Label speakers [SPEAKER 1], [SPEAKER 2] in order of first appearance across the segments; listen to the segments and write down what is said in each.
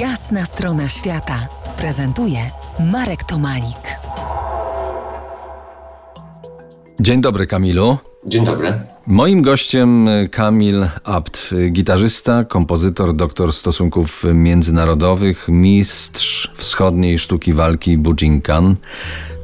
[SPEAKER 1] Jasna strona świata prezentuje Marek Tomalik.
[SPEAKER 2] Dzień dobry, Kamilu.
[SPEAKER 3] Dzień dobry.
[SPEAKER 2] Moim gościem Kamil Abt, gitarzysta, kompozytor, doktor stosunków międzynarodowych, mistrz wschodniej sztuki walki Bujinkan,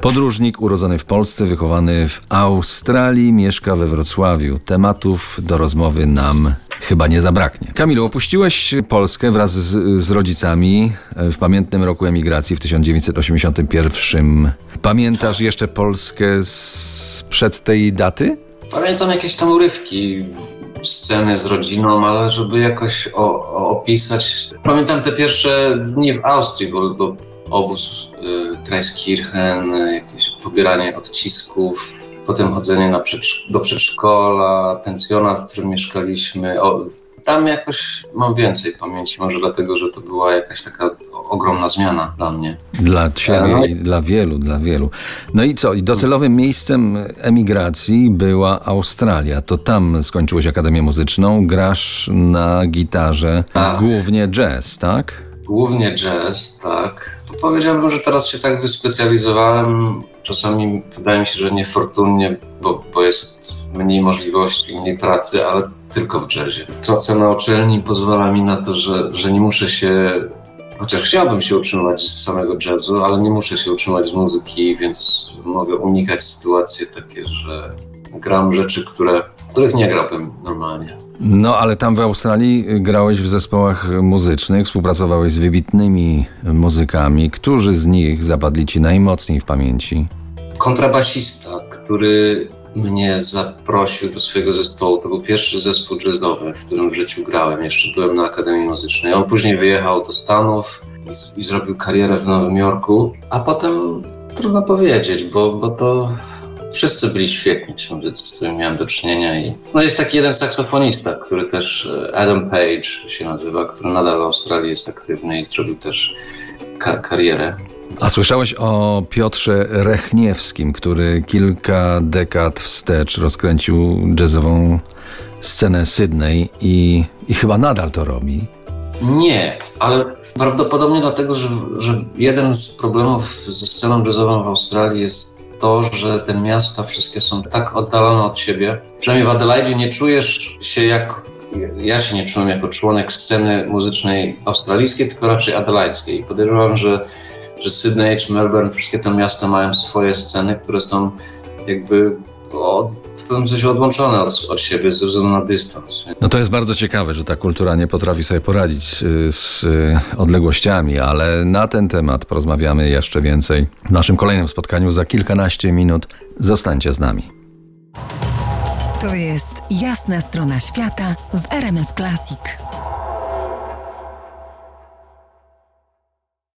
[SPEAKER 2] podróżnik urodzony w Polsce, wychowany w Australii, mieszka we Wrocławiu. Tematów do rozmowy nam chyba nie zabraknie. Kamilu, opuściłeś Polskę wraz z, z rodzicami w pamiętnym roku emigracji w 1981. Pamiętasz jeszcze Polskę sprzed tej daty?
[SPEAKER 3] Pamiętam jakieś tam urywki, sceny z rodziną, ale żeby jakoś o, o opisać. Pamiętam te pierwsze dni w Austrii, bo, bo obóz y, Treiskirchen, y, jakieś pobieranie odcisków, potem chodzenie przedsz do przedszkola, pensjonat, w którym mieszkaliśmy. O, tam jakoś mam więcej pamięci, może dlatego, że to była jakaś taka ogromna zmiana dla mnie.
[SPEAKER 2] Dla ciebie
[SPEAKER 3] No i-
[SPEAKER 2] i dla wielu, dla wielu. No i co? I docelowym miejscem emigracji była Australia. To tam skończyłeś Akademię Muzyczną, grasz na gitarze,
[SPEAKER 3] Tak.
[SPEAKER 2] głównie jazz, tak?
[SPEAKER 3] Głównie jazz, tak. Powiedziałbym, że teraz się tak wyspecjalizowałem. Czasami wydaje mi się, że niefortunnie, bo, bo jest mniej możliwości, mniej pracy, ale tylko w jazzie. Praca na uczelni pozwala mi na to, że, że nie muszę się, chociaż chciałbym się utrzymywać z samego jazzu, ale nie muszę się utrzymywać z muzyki, więc mogę unikać sytuacji takie, że gram rzeczy, które, których nie grałbym normalnie.
[SPEAKER 2] No ale tam w Australii grałeś w zespołach muzycznych, współpracowałeś z wybitnymi muzykami. Którzy z nich zapadli ci najmocniej w pamięci?
[SPEAKER 3] kontrabasista, który mnie zaprosił do swojego zespołu. To był pierwszy zespół jazzowy, w którym w życiu grałem. Jeszcze byłem na Akademii Muzycznej. On później wyjechał do Stanów i, i zrobił karierę w Nowym Jorku, a potem trudno powiedzieć, bo, bo to wszyscy byli świetni muzycy, z którymi miałem do czynienia. I... No jest taki jeden saksofonista, który też, e, Adam Page się nazywa, który nadal w Australii jest aktywny i zrobił też ka- karierę.
[SPEAKER 2] A słyszałeś o Piotrze Rechniewskim, który kilka dekad wstecz rozkręcił jazzową scenę Sydney i, i chyba nadal to robi.
[SPEAKER 3] Nie, ale prawdopodobnie dlatego, że, że jeden z problemów ze sceną jazzową w Australii jest to, że te miasta wszystkie są tak oddalone od siebie. Przynajmniej w Adelaide nie czujesz się jak. Ja się nie czułem jako członek sceny muzycznej australijskiej, tylko raczej adelaidzkiej. Podejrzewam, że, że Sydney czy Melbourne, wszystkie te miasta mają swoje sceny, które są jakby od, w pewnym sensie odłączone od, od siebie ze względu na dystans.
[SPEAKER 2] No to jest bardzo ciekawe, że ta kultura nie potrafi sobie poradzić y, z y, odległościami, ale na ten temat porozmawiamy jeszcze więcej w naszym kolejnym spotkaniu za kilkanaście minut. Zostańcie z nami.
[SPEAKER 1] To jest Jasna strona świata w RMS Classic.